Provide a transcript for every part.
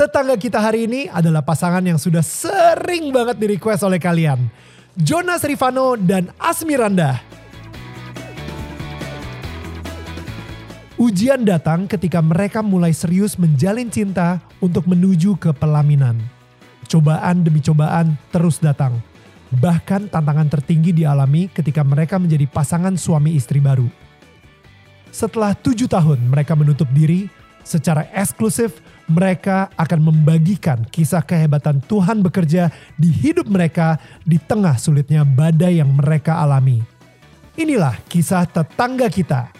Tetangga kita hari ini adalah pasangan yang sudah sering banget di request oleh kalian. Jonas Rifano dan Asmiranda. Ujian datang ketika mereka mulai serius menjalin cinta untuk menuju ke pelaminan. Cobaan demi cobaan terus datang. Bahkan tantangan tertinggi dialami ketika mereka menjadi pasangan suami istri baru. Setelah tujuh tahun mereka menutup diri, secara eksklusif mereka akan membagikan kisah kehebatan Tuhan bekerja di hidup mereka di tengah sulitnya badai yang mereka alami. Inilah kisah tetangga kita.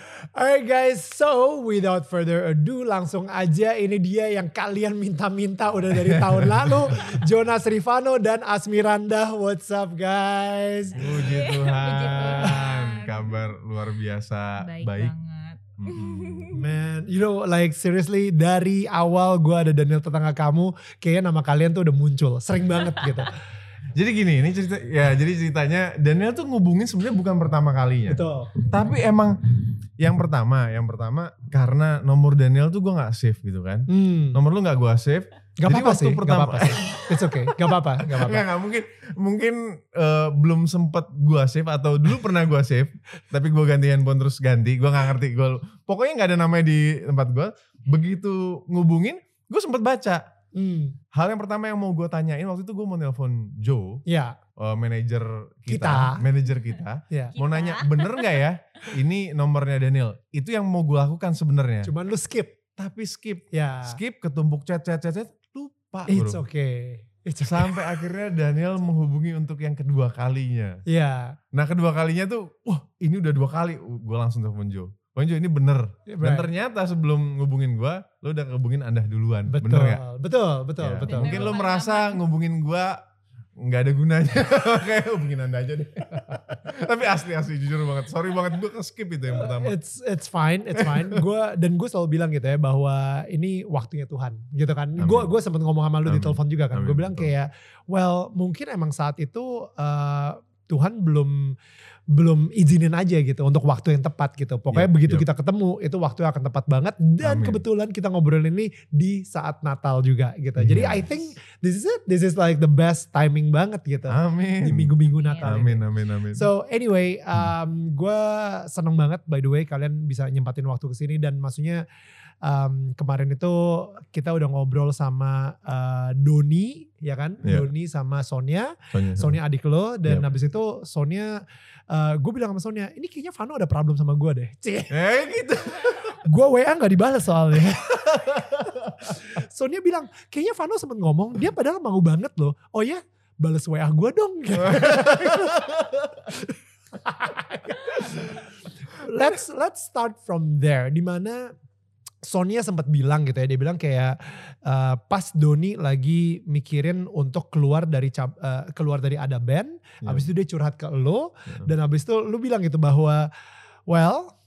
Alright guys, so without further ado langsung aja ini dia yang kalian minta-minta udah dari tahun lalu. Jonas Rifano dan Asmiranda, what's up guys? Puji Puji Tuhan. Tuhan. Kabar luar biasa baik, baik. banget. Man, you know like seriously dari awal gue ada Daniel tetangga kamu, kayaknya nama kalian tuh udah muncul, sering banget gitu. Jadi gini, ini cerita ya jadi ceritanya Daniel tuh ngubungin sebenarnya bukan pertama kalinya. Betul. Tapi emang yang pertama, yang pertama karena nomor Daniel tuh gue nggak save gitu kan. Hmm. Nomor lu nggak gue save. Gak apa-apa sih, gak pertama- apa-apa sih. It's okay, gak apa-apa, gak apa-apa. Enggak, enggak mungkin mungkin eh, belum sempet gua save atau dulu pernah gua save tapi gua ganti handphone terus ganti gua nggak ngerti gua pokoknya nggak ada namanya di tempat gua begitu ngubungin gua sempet baca Hmm. hal yang pertama yang mau gua tanyain waktu itu gua mau nelpon Joe Ya, eh, manajer kita, Kita. manajer kita ya. mau Kita. nanya bener nggak ya ini nomornya Daniel itu yang mau gua lakukan sebenarnya Cuman lu skip. tapi skip Ya. skip ketumpuk chat chat chat, chat lupa It's bro okay. It's okay. sampai akhirnya Daniel menghubungi untuk yang kedua kalinya Ya. Nah kedua kalinya tuh, wah ini udah dua kali. Gue langsung telepon Jo. Bang Jo ini bener. Dan Right. ternyata sebelum ngubungin gue, lo udah ngubungin Anda duluan. Betul, Bener gak? betul, betul, Ya, betul. Mungkin lo merasa ngubungin gue nggak ada gunanya. Kayak hubungin Anda aja deh. Tapi asli asli jujur banget. Sorry banget gue skip itu yang pertama. It's it's fine, it's fine. Gua dan gue selalu bilang gitu ya bahwa ini waktunya Tuhan, gitu kan. Gue gue sempat ngomong sama lu di Amin. telepon juga kan. Gue bilang betul. kayak, well mungkin emang saat itu eh, Tuhan belum belum izinin aja gitu untuk waktu yang tepat gitu. Pokoknya Yap, begitu yap. kita ketemu itu waktu yang akan tepat banget dan Amin. kebetulan kita ngobrol ini di saat Natal juga gitu. Jadi I Yes. think this is it. This is like the best timing banget gitu Amin. di minggu-minggu Natal. ini. Amin, amin, amin. So anyway, um, gue seneng banget by the way kalian bisa nyempatin waktu ke sini dan maksudnya um, kemarin itu kita udah ngobrol sama uh, Doni ya kan, Iya. Doni sama Sonia, Sonya, Sonia adik lo dan Yep. habis itu Sonia, gue bilang sama Sonia, ini kayaknya Vano ada problem sama gue deh. Cie, Eh gitu. gue WA nggak dibalas soalnya. Sonia bilang, kayaknya Vano sempet ngomong, dia padahal mau banget loh. Oh ya, balas WA gue dong. let's let's start from there di mana Sonia sempat bilang gitu ya dia bilang kayak uh, pas Doni lagi mikirin untuk keluar dari uh, keluar dari ada band Ya. habis itu dia curhat ke lo Ya. dan habis itu lu bilang gitu bahwa well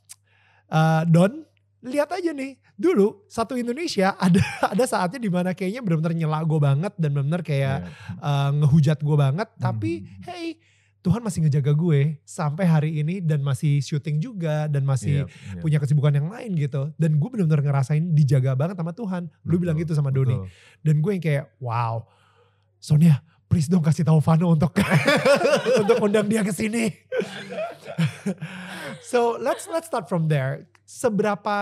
uh, Don lihat aja nih dulu satu Indonesia ada ada saatnya di mana kayaknya benar-benar nyela gue banget dan benar-benar kayak Ya. uh, ngehujat gue banget tapi Hmm. hey Tuhan masih ngejaga gue sampai hari ini dan masih syuting juga dan masih Iya, iya. punya kesibukan yang lain gitu. Dan gue benar-benar ngerasain dijaga banget sama Tuhan. Lu Betul, bilang gitu sama Doni. betul. dan gue yang kayak wow Sonia please dong kasih tahu Vano untuk untuk undang dia ke sini. So let's let's start from there. Seberapa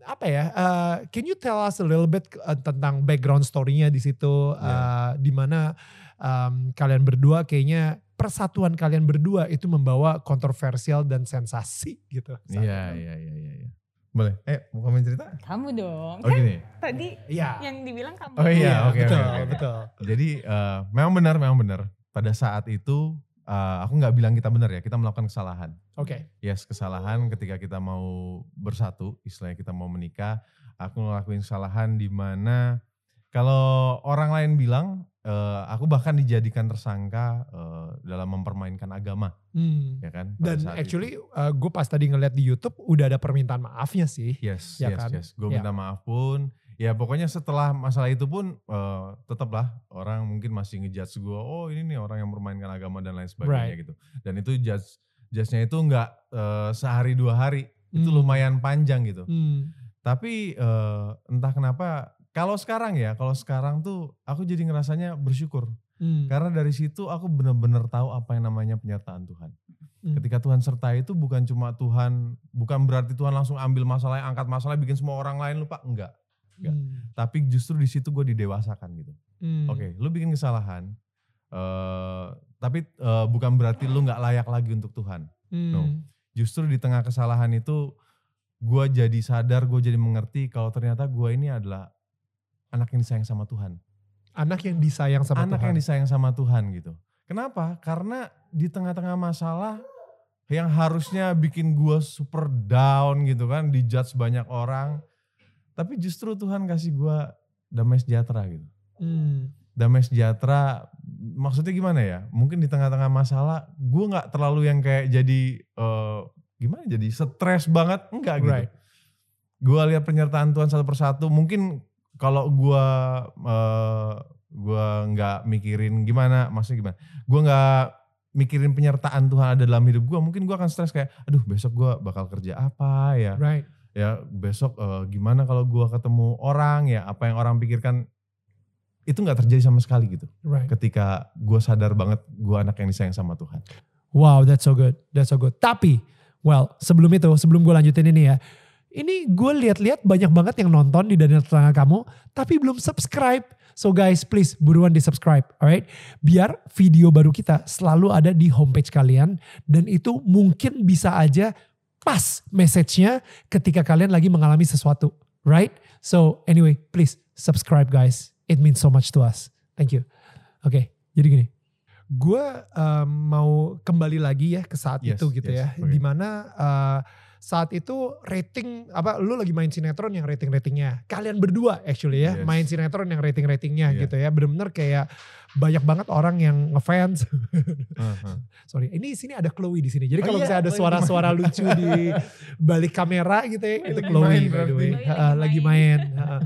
apa ya uh, can you tell us a little bit uh, tentang background story-nya di situ? Uh, di mana um, kalian berdua kayaknya persatuan kalian berdua itu membawa kontroversial dan sensasi gitu Iya, iya, iya, iya. iya. Boleh? Eh, mau komen cerita? Kamu dong. Oh kan gini. tadi Iya. yang dibilang kamu. Oh iya, oke, betul, oke, oke. betul. Jadi eh, memang benar, memang benar. Pada saat itu eh, aku nggak bilang kita benar ya, kita melakukan kesalahan. Oke. Yes, kesalahan ketika kita mau bersatu, istilahnya kita mau menikah, aku ngelakuin kesalahan di mana kalau orang lain bilang eh, aku bahkan dijadikan tersangka eh, dalam mempermainkan agama, Hmm. ya kan? Dan actually itu. gue pas tadi ngeliat di YouTube udah ada permintaan maafnya sih. yes, ya yes, kan? yes. Gue Ya. minta maaf pun. Ya pokoknya setelah masalah itu pun eh, tetaplah orang mungkin masih ngejudge gue. Oh ini nih orang yang mempermainkan agama dan lain sebagainya Right. gitu. Dan itu judge judge-nya itu nggak eh, sehari dua hari. Itu Hmm. lumayan panjang gitu. Hmm. Tapi eh, entah kenapa kalau sekarang ya, kalau sekarang tuh aku jadi ngerasanya bersyukur. Hmm. Karena dari situ aku benar-benar tahu apa yang namanya penyertaan Tuhan. Hmm. Ketika Tuhan sertai itu bukan cuma Tuhan, bukan berarti Tuhan langsung ambil masalah, angkat masalah, bikin semua orang lain lupa, enggak. enggak. Hmm. Tapi justru di situ gue didewasakan gitu. Hmm. Oke, lu bikin kesalahan, eh tapi eh, bukan berarti lu nggak layak lagi untuk Tuhan. Hmm. No. Justru di tengah kesalahan itu, gue jadi sadar, gue jadi mengerti kalau ternyata gue ini adalah anak yang disayang sama Tuhan. Anak yang disayang sama anak Tuhan. yang disayang sama Tuhan gitu. Kenapa? Karena di tengah-tengah masalah yang harusnya bikin gue super down gitu kan, dijudge banyak orang. Tapi justru Tuhan kasih gue damai sejahtera gitu. Hmm. Damai sejahtera maksudnya gimana ya? Mungkin di tengah-tengah masalah gue nggak terlalu yang kayak jadi eh, gimana jadi stres banget enggak gitu. Right. Gue lihat penyertaan Tuhan satu persatu. Mungkin kalau gue eh, gue nggak mikirin gimana, maksudnya gimana? Gue nggak mikirin penyertaan Tuhan ada dalam hidup gue, mungkin gue akan stres kayak, aduh besok gue bakal kerja apa ya? Right. Ya besok eh, gimana kalau gue ketemu orang ya? Apa yang orang pikirkan? Itu nggak terjadi sama sekali gitu. Right. Ketika gue sadar banget gue anak yang disayang sama Tuhan. Wow, that's so good. That's so good. Tapi, well, sebelum itu, sebelum gue lanjutin ini ya. Ini gue lihat-lihat banyak banget yang nonton di Daniel Tetangga Kamu, tapi belum subscribe. So guys, please buruan di subscribe, alright? Biar video baru kita selalu ada di homepage kalian. Dan itu mungkin bisa aja pas message-nya ketika kalian lagi mengalami sesuatu, right? So anyway, please subscribe guys. It means so much to us. Thank you. Oke, jadi gini gue um, mau kembali lagi ya ke saat Yes, itu gitu yes, ya oke. di mana uh, saat itu rating apa lu lagi main sinetron yang rating ratingnya kalian berdua actually ya Yes. main sinetron yang rating ratingnya Iya. gitu ya bener-bener kayak banyak banget orang yang ngefans Heeh. sorry ini sini ada Chloe di sini jadi Oh kalau iya, misalnya ada suara-suara lucu di balik kamera gitu ya itu Lagi Chloe main by the way berarti. Ha, Chloe lagi lagi main main.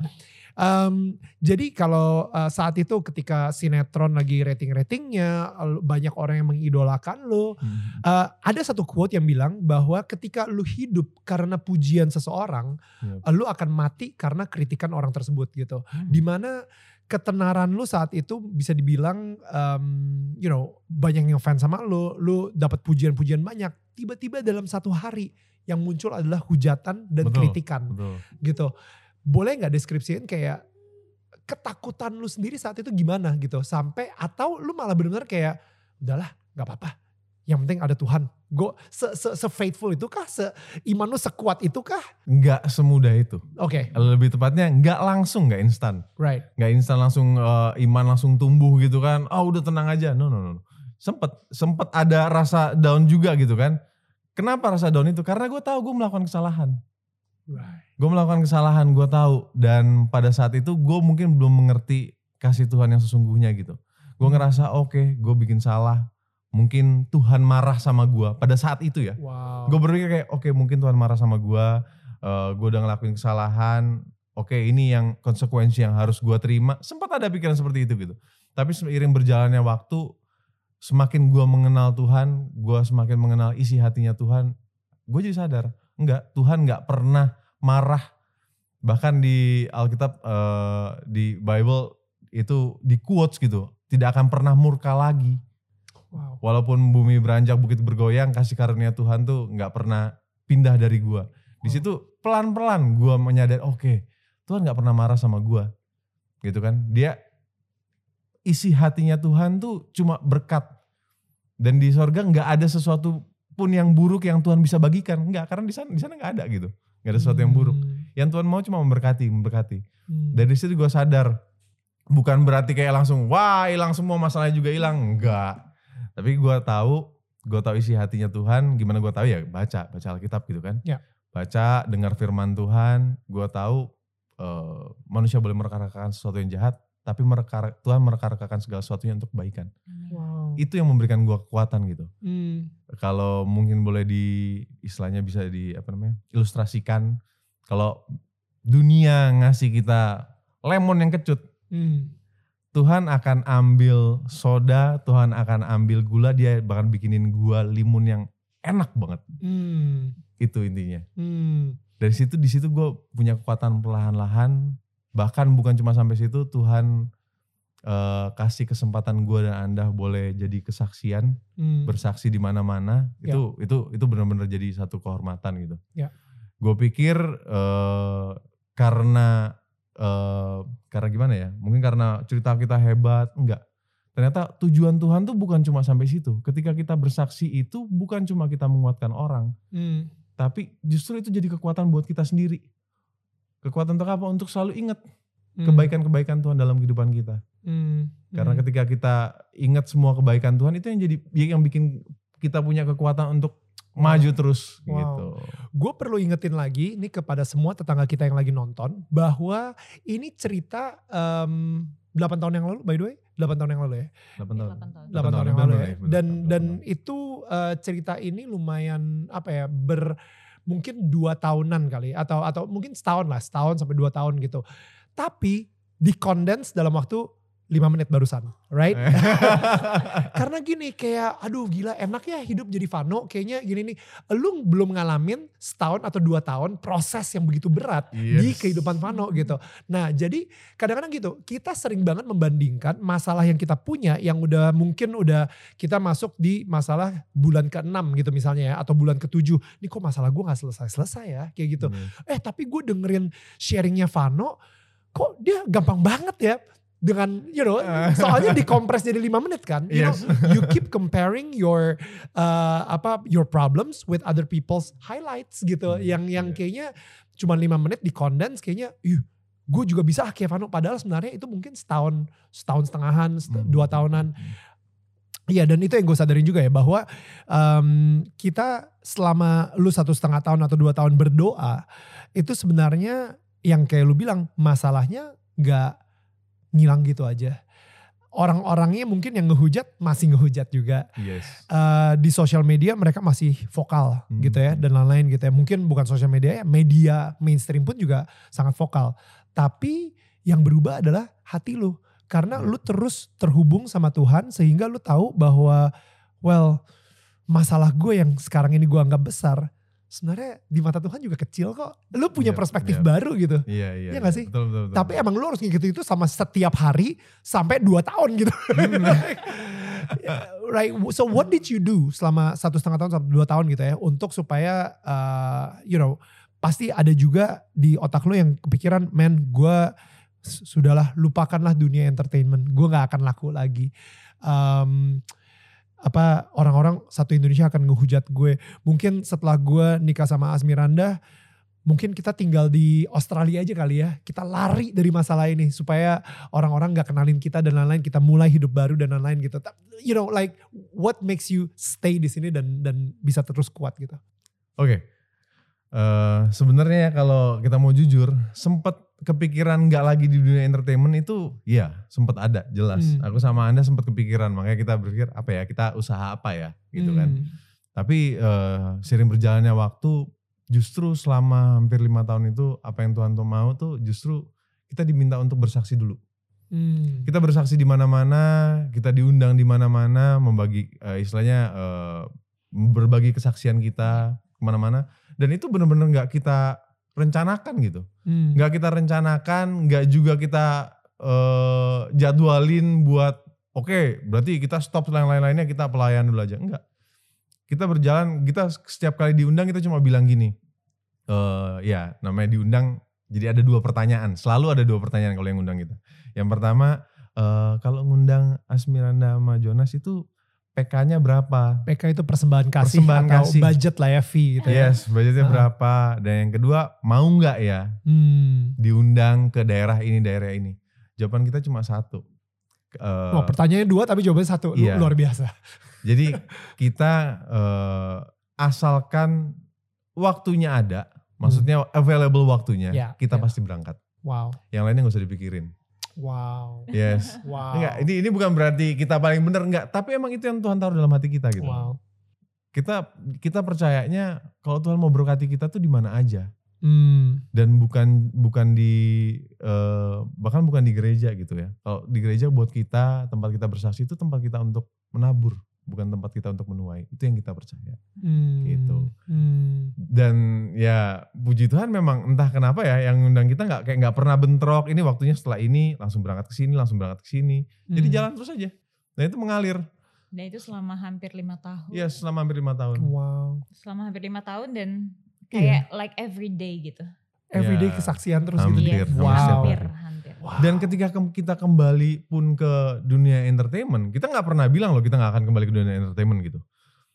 Um, jadi kalau uh, saat itu ketika sinetron lagi rating-ratingnya banyak orang yang mengidolakan lo Mhm. Uh, ada satu quote yang bilang bahwa ketika lu hidup karena pujian seseorang, Yep. uh, lu akan mati karena kritikan orang tersebut gitu. Hmm. Di mana ketenaran lu saat itu bisa dibilang, um, you know, banyak yang fans sama lu, lu dapat pujian-pujian banyak. Tiba-tiba dalam satu hari yang muncul adalah hujatan dan Betul. kritikan Betul. gitu. Boleh nggak deskripsiin kayak ketakutan lu sendiri saat itu gimana gitu sampai atau lu malah benar-benar kayak udahlah nggak apa-apa yang penting ada Tuhan gue se, se, se faithful itu kah se iman lu sekuat itu kah Nggak semudah itu. oke Lebih tepatnya nggak langsung, nggak instan. right nggak instan langsung eh, iman langsung tumbuh gitu kan. Ah udah tenang aja. No no no. Sempet sempet ada rasa down juga gitu kan. Kenapa rasa down itu? Karena gue tahu gue melakukan kesalahan. Right Gue melakukan kesalahan, gue tahu. Dan pada saat itu gue mungkin belum mengerti kasih Tuhan yang sesungguhnya gitu. Gue ngerasa oke, gue bikin salah. Mungkin Tuhan marah sama gue pada saat itu ya. wow Gue berpikir kayak oke mungkin Tuhan marah sama gue. gue udah ngelakuin kesalahan. Oke ini yang konsekuensi yang harus gue terima. Sempat ada pikiran seperti itu gitu. Tapi seiring berjalannya waktu, semakin gue mengenal Tuhan, gue semakin mengenal isi hatinya Tuhan. Gue jadi sadar, enggak Tuhan nggak pernah marah. Bahkan di Alkitab, eh, di Bible itu di quotes gitu, tidak akan pernah murka lagi. Wow. Walaupun bumi beranjak bukit bergoyang kasih karunia Tuhan tuh nggak pernah pindah dari gua. Di situ pelan pelan gua menyadari oke Tuhan nggak pernah marah sama gua. Gitu kan. Dia isi hatinya Tuhan tuh cuma berkat. Dan di sorga nggak ada sesuatu pun yang buruk yang Tuhan bisa bagikan nggak karena di sana di sana nggak ada gitu nggak ada sesuatu yang buruk Hmm, yang Tuhan mau cuma memberkati memberkati hmm. dari situ gue sadar bukan berarti kayak langsung wah hilang semua masalahnya juga hilang enggak tapi gue tahu gue tahu isi hatinya Tuhan gimana gue tahu ya baca baca Alkitab gitu kan Ya. baca dengar firman Tuhan gue tahu eh, manusia boleh merekarkan sesuatu yang jahat tapi merekar, Tuhan merekarkakan segala sesuatunya untuk kebaikan. Wow. Itu yang memberikan gua kekuatan gitu. Hmm. Kalau mungkin boleh di istilahnya bisa di apa namanya? ilustrasikan kalau dunia ngasih kita lemon yang kecut, Hmm. Tuhan akan ambil soda, Tuhan akan ambil gula, dia bahkan bikinin gua limun yang enak banget. Hmm. Itu intinya. Hmm. Dari situ di situ gue punya kekuatan perlahan-lahan. Bahkan bukan cuma sampai situ, Tuhan eh, kasih kesempatan gue dan anda boleh jadi kesaksian, Hmm. bersaksi di mana-mana. Itu itu itu benar-benar jadi satu kehormatan gitu. Ya. Gue pikir eh, karena eh, karena gimana ya? Mungkin karena cerita kita hebat, enggak. Ternyata tujuan Tuhan tuh bukan cuma sampai situ. Ketika kita bersaksi itu bukan cuma kita menguatkan orang, Hmm. tapi justru itu jadi kekuatan buat kita sendiri. Kekuatan untuk apa? Untuk selalu ingat Hmm. kebaikan-kebaikan Tuhan dalam kehidupan kita. Hmm. Karena Hmm. ketika kita ingat semua kebaikan Tuhan itu yang jadi yang bikin kita punya kekuatan untuk maju terus Wow. gitu. gue perlu ingetin lagi nih kepada semua tetangga kita yang lagi nonton bahwa ini cerita em, 8 tahun yang lalu by the way 8 tahun yang lalu ya 8 tahun. 8 tahun. 8 tahun yang lalu ya dan dan itu eh, cerita ini lumayan apa ya ber mungkin dua tahunan kali atau atau mungkin setahun lah setahun sampai dua tahun gitu tapi dikondens dalam waktu 5 menit barusan right? Karena gini kayak aduh gila enak ya hidup jadi Vano kayaknya gini nih. Lu belum ngalamin setahun atau dua tahun proses yang begitu berat di Yes. kehidupan Vano gitu. Nah jadi kadang-kadang gitu kita sering banget membandingkan masalah yang kita punya yang udah mungkin udah kita masuk di masalah bulan ke-6 gitu misalnya ya atau bulan ke-7 ini kok masalah gue gak selesai-selesai ya kayak gitu. Benar. eh tapi gue dengerin sharingnya Vano kok dia gampang banget ya dengan you know soalnya dikompres jadi lima menit kan you Yes. know you keep comparing your uh, apa your problems with other people's highlights gitu Hmm, yang yang iya. kayaknya cuma lima menit dikondens kayaknya ih gue juga bisa ah, kayak Vano padahal sebenarnya itu mungkin setahun setahun setengahan set- Hmm. dua tahunan Iya dan itu yang gue sadarin juga ya bahwa em, kita selama lu satu setengah tahun atau dua tahun berdoa itu sebenarnya yang kayak lu bilang masalahnya nggak ngilang gitu aja. Orang-orangnya mungkin yang ngehujat masih ngehujat juga. Yes. Eh, di sosial media mereka masih vokal Hmm. gitu ya dan lain-lain gitu ya. Mungkin bukan sosial media ya, media mainstream pun juga sangat vokal. Tapi yang berubah adalah hati lu. Karena lu terus terhubung sama Tuhan sehingga lu tahu bahwa well masalah gue yang sekarang ini gue anggap besar sebenarnya di mata Tuhan juga kecil kok. Lu punya Iya, perspektif iya. baru gitu. Iya iya. Iya nggak sih? Betul betul. betul. Tapi emang lu harus ngikutin itu sama setiap hari sampai dua tahun gitu. right. So what did you do selama satu setengah tahun sampai dua tahun gitu ya untuk supaya uh, you know pasti ada juga di otak lu yang kepikiran man gue sudahlah lupakanlah dunia entertainment gue nggak akan laku lagi um, apa orang-orang satu Indonesia akan ngehujat gue mungkin setelah gue nikah sama Asmiranda mungkin kita tinggal di Australia aja kali ya. Kita lari dari masalah ini supaya orang-orang nggak kenalin kita dan lain-lain. Kita mulai hidup baru dan lain-lain gitu. You know, like what makes you stay di sini dan dan bisa terus kuat gitu. Oke. Eh, sebenarnya ya kalau kita mau jujur, sempet kepikiran nggak lagi di dunia entertainment itu, ya sempet ada, jelas. Hmm. Aku sama anda sempet kepikiran, makanya kita berpikir apa ya, kita usaha apa ya, gitu kan. Hmm. Tapi eh, sering berjalannya waktu, justru selama hampir lima tahun itu apa yang Tuhan tuh mau tuh justru kita diminta untuk bersaksi dulu. Hmm. Kita bersaksi di mana-mana, kita diundang di mana-mana, membagi eh, istilahnya eh, berbagi kesaksian kita ke mana-mana. Dan itu benar-benar nggak kita rencanakan gitu, Hmm. nggak kita rencanakan, nggak juga kita eh, jadwalin buat oke, berarti kita stop lain-lainnya kita pelayan dulu aja, enggak. Kita berjalan, kita setiap kali diundang kita cuma bilang gini, eh ya namanya diundang, jadi ada dua pertanyaan, selalu ada dua pertanyaan kalau yang undang kita. Yang pertama, eh kalau ngundang Asmiranda sama Jonas itu PK-nya berapa? PK itu persembahan kasih Persembahan atau kasih. budget lah ya fee gitu ya. Yes, budgetnya Ah. berapa? Dan yang kedua, mau nggak ya Hmm. diundang ke daerah ini, daerah ini? Jawaban kita cuma satu. Eh, Oh, pertanyaannya dua tapi jawabannya satu. Lu- Iya. Luar biasa. Jadi kita eh, asalkan waktunya ada, maksudnya available waktunya, Ya, kita ya. pasti berangkat. Wow. Yang lainnya nggak usah dipikirin. Wow. Yes. Wow. Enggak, ini ini bukan berarti kita paling benar enggak, tapi emang itu yang Tuhan taruh dalam hati kita gitu. Wow. Kita kita percayanya kalau Tuhan mau berkati kita tuh di mana aja Hmm. dan bukan bukan di eh, bahkan bukan di gereja gitu ya. Kalau di gereja buat kita tempat kita bersaksi itu tempat kita untuk menabur, bukan tempat kita untuk menuai. Itu yang kita percaya. Hmm. Gitu. Hmm. Dan ya puji Tuhan memang entah kenapa ya yang undang kita nggak kayak nggak pernah bentrok. Ini waktunya setelah ini langsung berangkat ke sini, langsung berangkat ke sini. Jadi Hmm. jalan terus aja. Nah itu mengalir. Dan itu selama hampir lima tahun. Ya selama hampir lima tahun. Wow. Selama hampir lima tahun dan Iya. kayak like every day gitu. Everyday Ya. kesaksian terus Hampir, gitu. hampir Wow. hampir. Wow. Dan ketika ke- kita kembali pun ke dunia entertainment, kita nggak pernah bilang loh kita nggak akan kembali ke dunia entertainment gitu.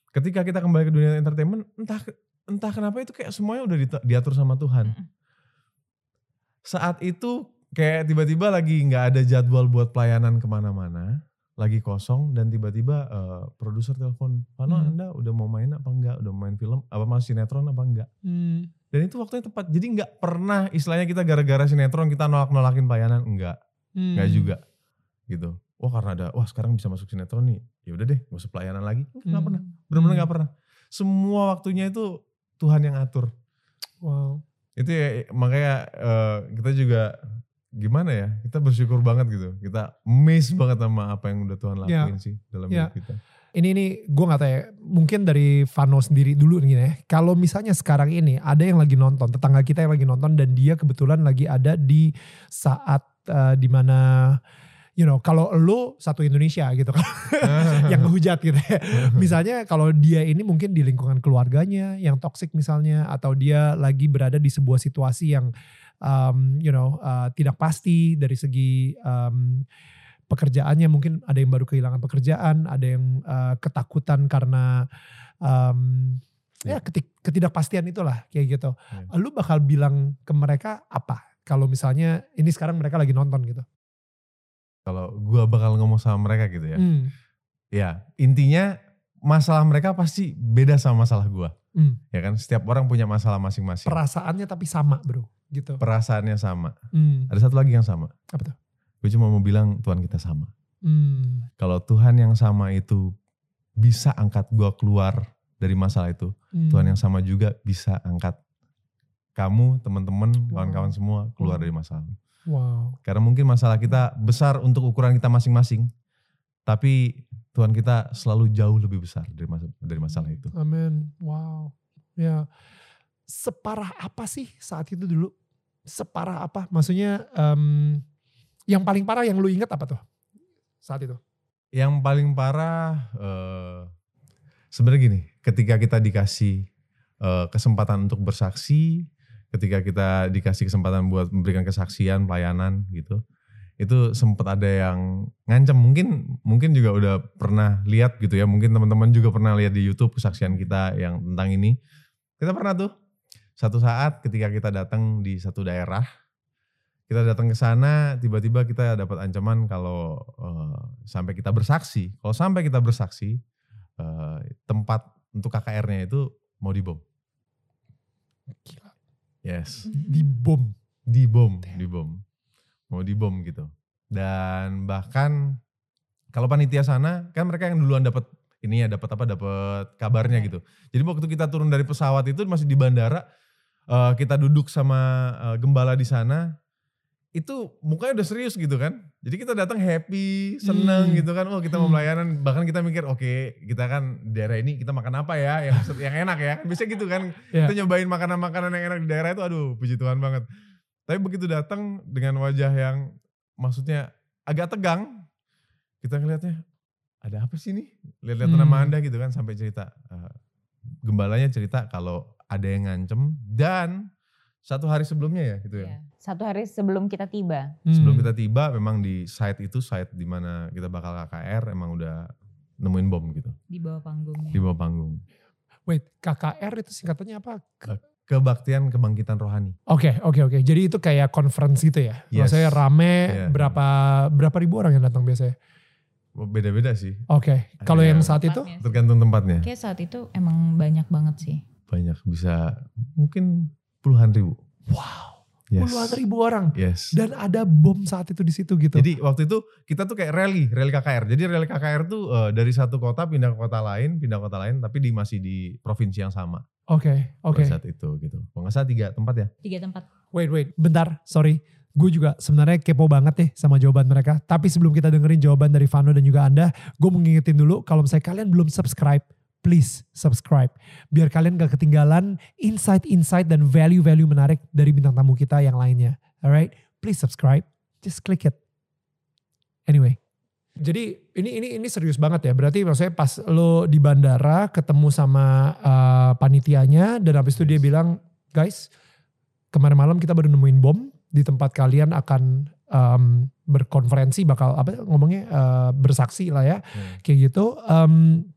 Ketika kita kembali ke dunia entertainment, entah entah kenapa itu kayak semuanya udah diatur sama Tuhan. Saat itu kayak tiba-tiba lagi nggak ada jadwal buat pelayanan ke mana-mana, lagi kosong dan tiba-tiba eh, produser telepon, Pano Hmm. anda udah mau main apa enggak, udah mau main film, apa masih sinetron apa enggak? Hmm. Dan itu waktunya tepat. Jadi nggak pernah istilahnya kita gara-gara sinetron kita nolak-nolakin pelayanan, enggak. Hmm. Enggak juga gitu. Wah karena ada, wah sekarang bisa masuk sinetron nih. Ya udah deh, gak usah pelayanan lagi. Enggak Hmm. pernah, benar-benar Hmm. pernah. Semua waktunya itu Tuhan yang atur. Wow. Itu ya makanya eh, kita juga gimana ya? Kita bersyukur banget gitu. Kita amazed banget sama apa yang udah Tuhan Ya. lakuin sih dalam Ya. hidup kita. Ini ini gue nggak tahu ya. Mungkin dari Vano sendiri dulu nih ya. Kalau misalnya sekarang ini ada yang lagi nonton, tetangga kita yang lagi nonton dan dia kebetulan lagi ada di saat eh, di mana you know kalau lu satu Indonesia gitu kan yang ngehujat gitu ya. Misalnya kalau dia ini mungkin di lingkungan keluarganya yang toksik misalnya atau dia lagi berada di sebuah situasi yang um, you know uh, tidak pasti dari segi um, pekerjaannya mungkin ada yang baru kehilangan pekerjaan, ada yang uh, ketakutan karena um, ya ketik- ketidakpastian itulah kayak gitu. Ya. Lu bakal bilang ke mereka apa kalau misalnya ini sekarang mereka lagi nonton gitu? Kalau gua bakal ngomong sama mereka gitu ya. Hmm, Ya, intinya masalah mereka pasti beda sama masalah gua. hmm. Ya kan, setiap orang punya masalah masing-masing. Perasaannya tapi sama bro, gitu. Perasaannya sama. Hmm, Ada satu lagi yang sama. Apa tuh? Gue cuma mau bilang Tuhan kita sama. hmm, Kalau Tuhan yang sama itu bisa angkat gua keluar dari masalah itu, hmm. Tuhan yang sama juga bisa angkat kamu, teman-teman, Wow. kawan-kawan semua keluar Wow. dari masalah. Wow. Karena mungkin masalah kita besar untuk ukuran kita masing-masing, tapi Tuhan kita selalu jauh lebih besar dari masalah, dari masalah itu. Amin. Wow. Ya. Separah apa sih saat itu dulu? Separah apa? Maksudnya em, yang paling parah yang lu inget apa tuh? Saat itu. Yang paling parah eh, sebenarnya gini, ketika kita dikasih eh, kesempatan untuk bersaksi, ketika kita dikasih kesempatan buat memberikan kesaksian, pelayanan gitu, itu sempat ada yang ngancam. Mungkin mungkin juga udah pernah lihat gitu ya, mungkin teman-teman juga pernah lihat di YouTube kesaksian kita yang tentang ini. Kita pernah tuh satu saat ketika kita datang di satu daerah, kita datang ke sana, tiba-tiba kita dapat ancaman kalau eh, sampai kita bersaksi, kalau sampai kita bersaksi, eh, tempat untuk KKR-nya itu mau dibom. Gila. Yes, Di bom. dibom, Damn. dibom, mau dibom gitu. Dan bahkan kalau panitia sana, kan mereka yang duluan dapat ini ya, dapat apa, dapat kabarnya Oke. gitu. Jadi waktu kita turun dari pesawat itu masih di bandara, eh, kita duduk sama eh, gembala di sana, itu mukanya udah serius gitu kan. Jadi kita datang happy, seneng Hmm. gitu kan. Oh kita mau Hmm. pelayanan. Bahkan kita mikir oke kita kan di daerah ini kita makan apa ya yang yang enak ya. Bisa gitu kan. Ya. Kita nyobain makanan-makanan yang enak di daerah itu aduh puji Tuhan banget. Tapi begitu datang dengan wajah yang maksudnya agak tegang. Kita ngelihatnya ada apa sih nih? Lihat-lihat Hmm. nama anda gitu kan sampai cerita. eh, gembalanya cerita kalau ada yang ngancem dan satu hari sebelumnya ya gitu ya. Iya. Satu hari sebelum kita tiba. Sebelum Hmm. kita tiba memang di site itu site di mana kita bakal KKR emang udah nemuin bom gitu di bawah panggungnya. di bawah panggung. Wait, KKR itu singkatannya apa? Ke- Kebaktian kebangkitan rohani. Oke, oke, oke. Jadi itu kayak conference gitu ya? Yes. Maksudnya rame, Iya. berapa berapa ribu orang yang datang biasanya? Oh, Beda-beda sih, Oke, Ada kalau yang saat itu? Tempatnya. tergantung tempatnya. Kayak saat itu emang banyak banget sih. Banyak bisa mungkin puluhan ribu. Wow. Yes. Puluhan ribu orang. Yes. Dan ada bom saat itu di situ gitu. Jadi waktu itu kita tuh kayak rally, rally KKR. Jadi rally KKR tuh eh, dari satu kota pindah ke kota lain, pindah ke kota lain, tapi di masih di provinsi yang sama Oke, oke. pada saat itu gitu. Kalau nggak salah tiga tempat ya. Tiga tempat. Wait, wait. Bentar, sorry. Gue juga sebenarnya kepo banget nih sama jawaban mereka. Tapi sebelum kita dengerin jawaban dari Vano dan juga Anda, gue mau ngingetin dulu kalau misalnya kalian belum subscribe, please subscribe. Biar kalian gak ketinggalan insight-insight dan value-value menarik dari bintang tamu kita yang lainnya. Alright? Please subscribe. Just click it. Anyway. Jadi ini ini ini serius banget ya. Berarti maksudnya pas lo di bandara ketemu sama uh, panitianya dan habis itu dia bilang, guys, kemarin malam kita baru nemuin bom di tempat kalian akan um, berkonferensi bakal apa ngomongnya uh, bersaksi lah ya Hmm. kayak gitu. Um,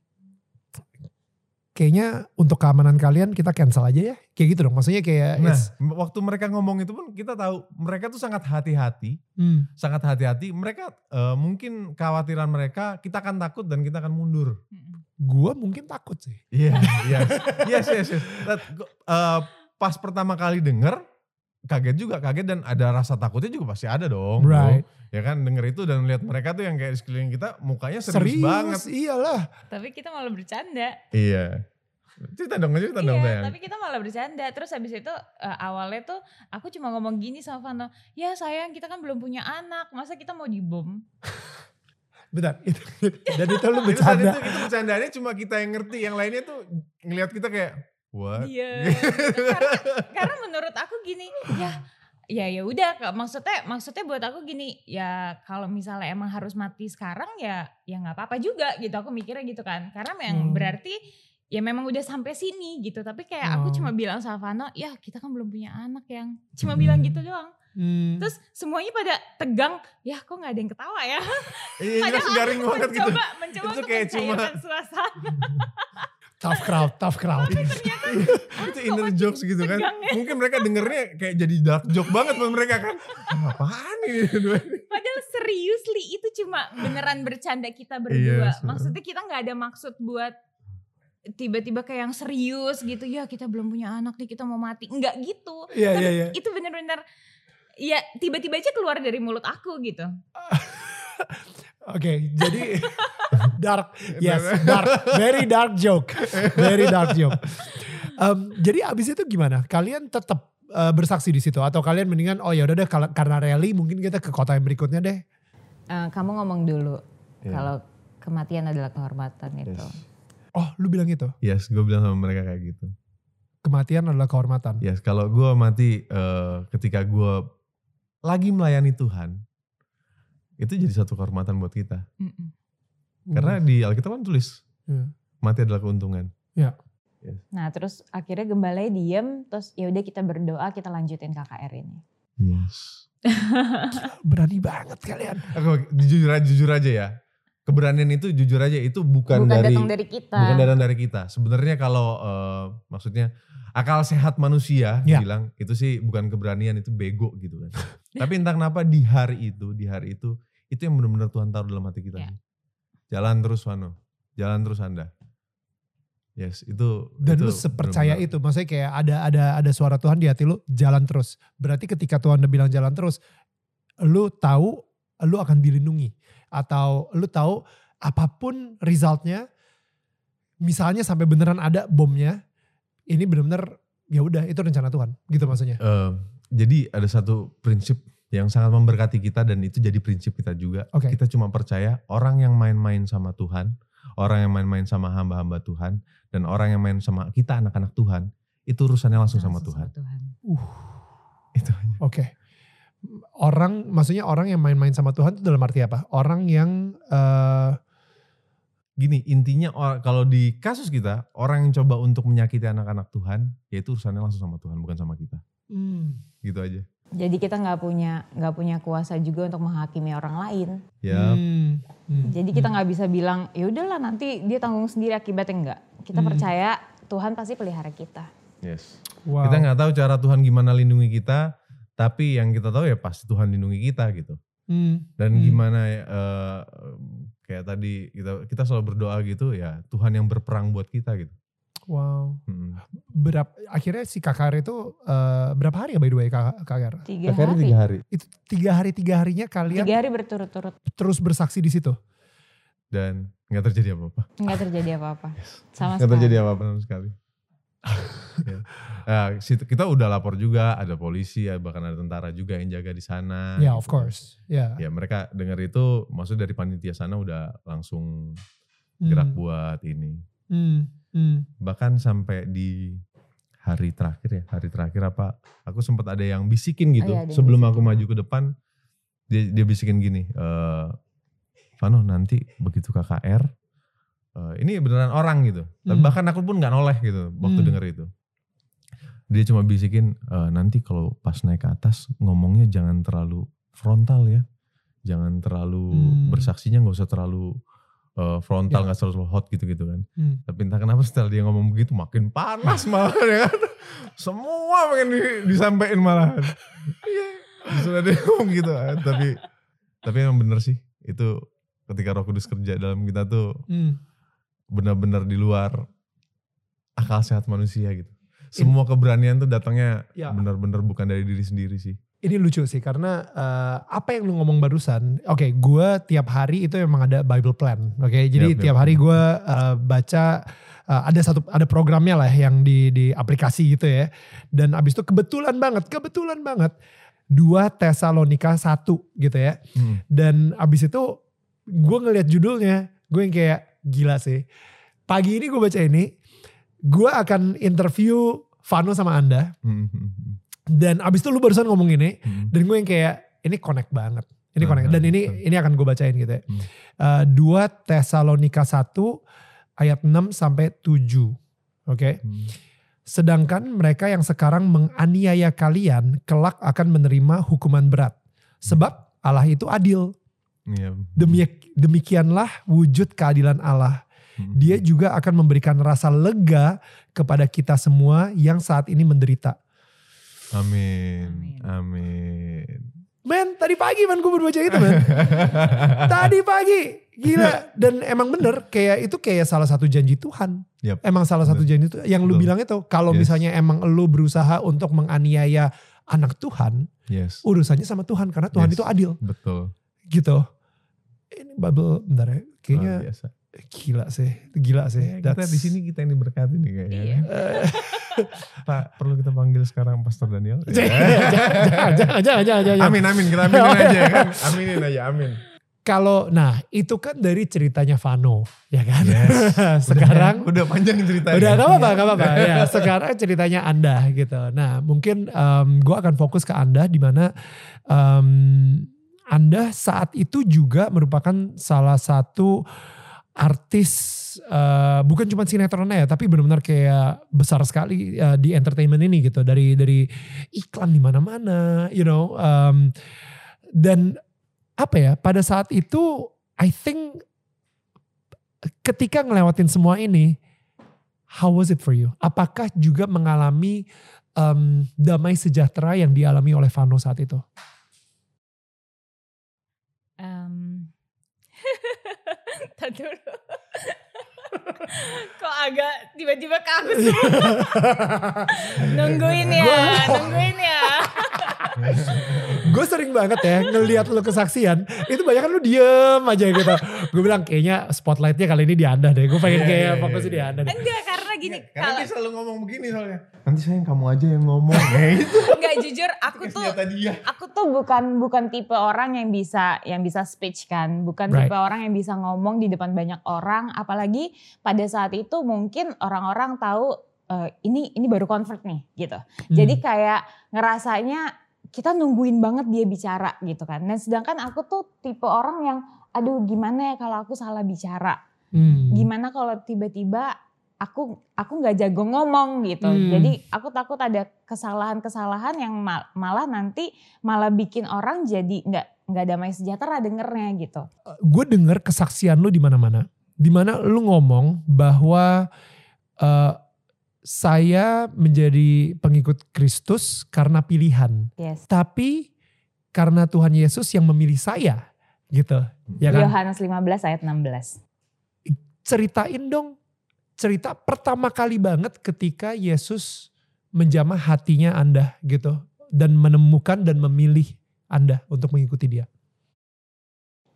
kayaknya untuk keamanan kalian kita cancel aja ya. Kayak gitu dong. Maksudnya kayak Nah, waktu mereka ngomong itu pun kita tahu mereka tuh sangat hati-hati, hmm, sangat hati-hati. Mereka eh, mungkin kekhawatiran mereka kita akan takut dan kita akan mundur. Mm-mm. gua mungkin takut sih. Iya, yes, yes, yes. yes. That, eh, pas pertama kali denger, kaget juga, kaget dan ada rasa takutnya juga pasti ada dong. bro. Right. Ya kan denger itu dan lihat mereka tuh yang kayak di sekeliling kita mukanya serius, banget. iyalah. Tapi kita malah bercanda. Iya. Cerita dong, cerita dong iya, tapi kita malah bercanda. Terus habis itu eh, awalnya tuh aku cuma ngomong gini sama Vano, ya sayang kita kan belum punya anak, masa kita mau dibom? Bentar, itu, dan itu lu bercanda. itu, itu bercandaannya cuma kita yang ngerti, yang lainnya tuh ngelihat kita kayak what? Iya. karena, karena menurut aku gini, ya ya ya udah maksudnya maksudnya buat aku gini ya kalau misalnya emang harus mati sekarang ya ya nggak apa-apa juga gitu aku mikirnya gitu kan karena memang Hmm. berarti ya memang udah sampai sini gitu tapi kayak aku Oh. cuma bilang sama Vano ya kita kan belum punya anak yang cuma Hmm. bilang gitu doang Hmm. terus semuanya pada tegang ya kok nggak ada yang ketawa ya Iya, Padahal garing banget gitu. mencoba mencoba Itu untuk kayak cuma- suasana tough crowd, tough crowd. itu inner jokes gitu kan. ya? Mungkin mereka dengernya kayak jadi dark joke banget buat mereka kan. Ah, Apaan nih? Padahal seriously itu cuma beneran bercanda kita Iya, berdua. sebenernya. Maksudnya kita nggak ada maksud buat tiba-tiba kayak yang serius gitu. Ya kita belum punya anak nih kita mau mati. Enggak gitu. Iya, Tapi iya, iya. Itu bener-bener ya tiba-tiba aja keluar dari mulut aku gitu. Oke, jadi dark, yes, dark, very dark joke, very dark joke. Em, jadi abis itu gimana? Kalian tetap eh, bersaksi di situ atau kalian mendingan oh ya udah deh karena rally mungkin kita ke kota yang berikutnya deh. Eh, kamu ngomong dulu Iya. kalau kematian adalah kehormatan itu. Yes. Oh, lu bilang itu. Yes, gue bilang sama mereka kayak gitu. Kematian adalah kehormatan. Yes, kalau gue mati eh, ketika gue lagi melayani Tuhan, itu jadi satu kehormatan buat kita. Mm-mm. Karena di Alkitab kan tulis, Iya. mati adalah keuntungan. Nah terus akhirnya gembalanya diem terus ya udah kita berdoa kita lanjutin KKR ini. Yes. berani banget kalian. Aku jujur aja, jujur aja ya. Keberanian itu jujur aja itu bukan, Bukan dari datang dari kita. bukan datang dari kita. Sebenarnya kalau eh, maksudnya akal sehat manusia Ya. bilang itu sih bukan keberanian itu bego gitu kan. Tapi entah kenapa di hari itu, di hari itu itu yang benar-benar Tuhan taruh dalam hati kita. Sih. Jalan terus Wano. Jalan terus Anda. Yes, itu Dan itu lu sepercaya benar-benar. itu, maksudnya kayak ada ada ada suara Tuhan di hati lu jalan terus. Berarti ketika Tuhan udah bilang jalan terus, lu tahu lu akan dilindungi atau lu tahu apa pun resultnya, misalnya sampai beneran ada bomnya, ini bener-bener ya udah itu rencana Tuhan, gitu maksudnya. Eh, jadi ada satu prinsip yang sangat memberkati kita dan itu jadi prinsip kita juga. Oke. Kita cuma percaya orang yang main-main sama Tuhan, orang yang main-main sama hamba-hamba Tuhan, dan orang yang main sama kita anak-anak Tuhan, itu urusannya langsung, sama Langsung Tuhan. Tuhan. Itu aja. Oke. Orang, maksudnya orang yang main-main sama Tuhan itu dalam arti apa? Orang yang eh Gini, intinya or- kalau di kasus kita, orang yang coba untuk menyakiti anak-anak Tuhan, ya itu urusannya langsung sama Tuhan, bukan sama kita. hmm, Gitu aja. Jadi kita nggak punya nggak punya kuasa juga untuk menghakimi orang lain. Ya, hmm, hmm, Jadi kita nggak bisa bilang ya udahlah nanti dia tanggung sendiri akibatnya enggak. Kita Hmm. percaya Tuhan pasti pelihara kita. yes. wow. Kita nggak tahu cara Tuhan gimana lindungi kita, tapi yang kita tahu ya pasti Tuhan lindungi kita gitu. Hmm, Dan hmm. gimana eh, kayak tadi kita kita selalu berdoa gitu ya Tuhan yang berperang buat kita gitu. Wow. Mm. Berapa akhirnya si KKR itu eh, berapa hari ya by the way Kak- KKR? Tiga Akhirnya hari. tiga hari. Itu tiga hari tiga harinya kalian Tiga hari berturut-turut. terus bersaksi di situ. Dan nggak terjadi apa-apa. Nggak terjadi apa-apa. Sama Nggak sekali. terjadi apa-apa sama sekali. Ya. Nah, situ- kita udah lapor juga, ada polisi, ya, bahkan ada tentara juga yang jaga di sana. Ya of gitu. course. Ya. Ya mereka dengar itu, maksud dari panitia sana udah langsung gerak Hmm. buat ini. Hmm. Hmm. Bahkan sampai di hari terakhir ya, hari terakhir apa, aku sempat ada yang bisikin gitu. Oh iya, sebelum aku bisikin. maju ke depan, dia, dia bisikin gini, eh Vano nanti begitu KKR, eh, ini beneran orang gitu. Dan Hmm. Bahkan aku pun nggak noleh gitu waktu Hmm. denger itu. Dia cuma bisikin, "Eh, nanti kalau pas naik ke atas ngomongnya jangan terlalu frontal ya. Jangan terlalu Hmm. bersaksinya nggak usah terlalu eh, frontal, Ya. nggak terlalu hot gitu-gitu kan. Hmm. Tapi entah kenapa setelah dia ngomong begitu makin panas malah ya kan. Semua pengen di, disampaikan malahan. Iya. Sudah dia ngomong gitu kan. Tapi tapi emang bener sih itu ketika Roh Kudus kerja dalam kita tuh Hmm. benar-benar di luar akal sehat manusia gitu. Semua keberanian tuh datangnya Ya. benar-benar bukan dari diri sendiri sih. Ini lucu sih karena eh, apa yang lu ngomong barusan, oke gue tiap hari itu memang ada Bible plan, oke? Jadi Yap, yap. tiap hari gue eh, baca eh, ada satu ada programnya lah yang di di aplikasi gitu ya, dan abis itu kebetulan banget, kebetulan banget dua Tesalonika satu gitu ya, dan abis itu gue ngeliat judulnya, gue yang kayak gila sih. Pagi ini gue baca ini, gue akan interview Vano sama Anda, Hmm, hmm, hmm, dan abis itu lu barusan ngomong ini, hmm. dan gue yang kayak ini connect banget. Ini Hmm, connect. Dan ini hmm. ini akan gue bacain gitu ya. Hmm. Eh, 2 Tesalonika 1 ayat 6 sampai 7. Oke. Hmm. Sedangkan mereka yang sekarang menganiaya kalian kelak akan menerima hukuman berat. Sebab Allah itu adil. Iya. Demik- demikianlah wujud keadilan Allah. Hmm. Dia juga akan memberikan rasa lega kepada kita semua yang saat ini menderita. Amin. Amin. Amin. Men, tadi pagi man gue baru baca itu men. Tadi pagi, gila. Dan emang bener, kayak itu kayak salah satu janji Tuhan. Yap. Emang salah satu janji Tuhan. Yang lu Betul. bilang itu, kalau Yes. misalnya emang lu berusaha untuk menganiaya anak Tuhan, Yes. urusannya sama Tuhan. Karena Tuhan Yes. itu adil. Betul. Gitu. Ini Bible, bentar ya. Kayaknya Luar biasa. gila sih. Gila sih. Ya, kita di sini kita yang diberkati nih kayaknya. Iya. Pak, perlu kita panggil sekarang Pastor Daniel? jangan, jangan, jangan, jangan. Amin, amin. Kita aminin aja ya kan. Aminin aja, amin. Kalau, nah itu kan dari ceritanya Vano, ya kan? Yes. Sekarang Udah, udah panjang ceritanya. Udah gak apa-apa, gak apa-apa. Ya, sekarang ceritanya Anda gitu. Nah mungkin gue akan fokus ke Anda di mana em, Anda saat itu juga merupakan salah satu artis eh, bukan cuma sinetronnya ya tapi benar-benar kayak besar sekali eh, di entertainment ini gitu dari dari iklan di mana-mana you know em, dan apa ya pada saat itu I think ketika ngelewatin semua ini how was it for you? Apakah juga mengalami em, damai sejahtera yang dialami oleh Vano saat itu? Ntar dulu. Kok agak tiba-tiba ke aku sih? nungguin ya, nungguin ya. gue sering banget ya ngelihat lu kesaksian, itu banyak kan lu diem aja gitu. Gue bilang kayaknya spotlightnya kali ini di Anda deh. Gue pengen Iya, kayak iya, fokusnya iya. di Anda deh. Enggak, karena gini. Karena Kalau dia selalu ngomong begini soalnya. Nanti sayang kamu aja yang ngomong. Gitu. enggak jujur, aku tuh aku tuh bukan bukan tipe orang yang bisa yang bisa speech kan, bukan Right. tipe orang yang bisa ngomong di depan banyak orang, apalagi pada saat itu mungkin orang-orang tahu eh, ini ini baru convert nih gitu. Hmm. Jadi kayak ngerasanya kita nungguin banget dia bicara gitu kan. Dan sedangkan aku tuh tipe orang yang aduh gimana ya kalau aku salah bicara. Hmm. Gimana kalau tiba-tiba aku aku nggak jago ngomong gitu. Hmm. Jadi aku takut ada kesalahan-kesalahan yang mal- malah nanti malah bikin orang jadi nggak nggak damai sejahtera dengernya gitu. gue denger kesaksian lu di mana-mana. Di mana lu ngomong bahwa eh, saya menjadi pengikut Kristus karena pilihan. Yes. Tapi karena Tuhan Yesus yang memilih saya gitu. Ya kan? Yohanes 15 ayat 16. Ceritain dong cerita pertama kali banget ketika Yesus menjamah hatinya Anda gitu dan menemukan dan memilih Anda untuk mengikuti dia?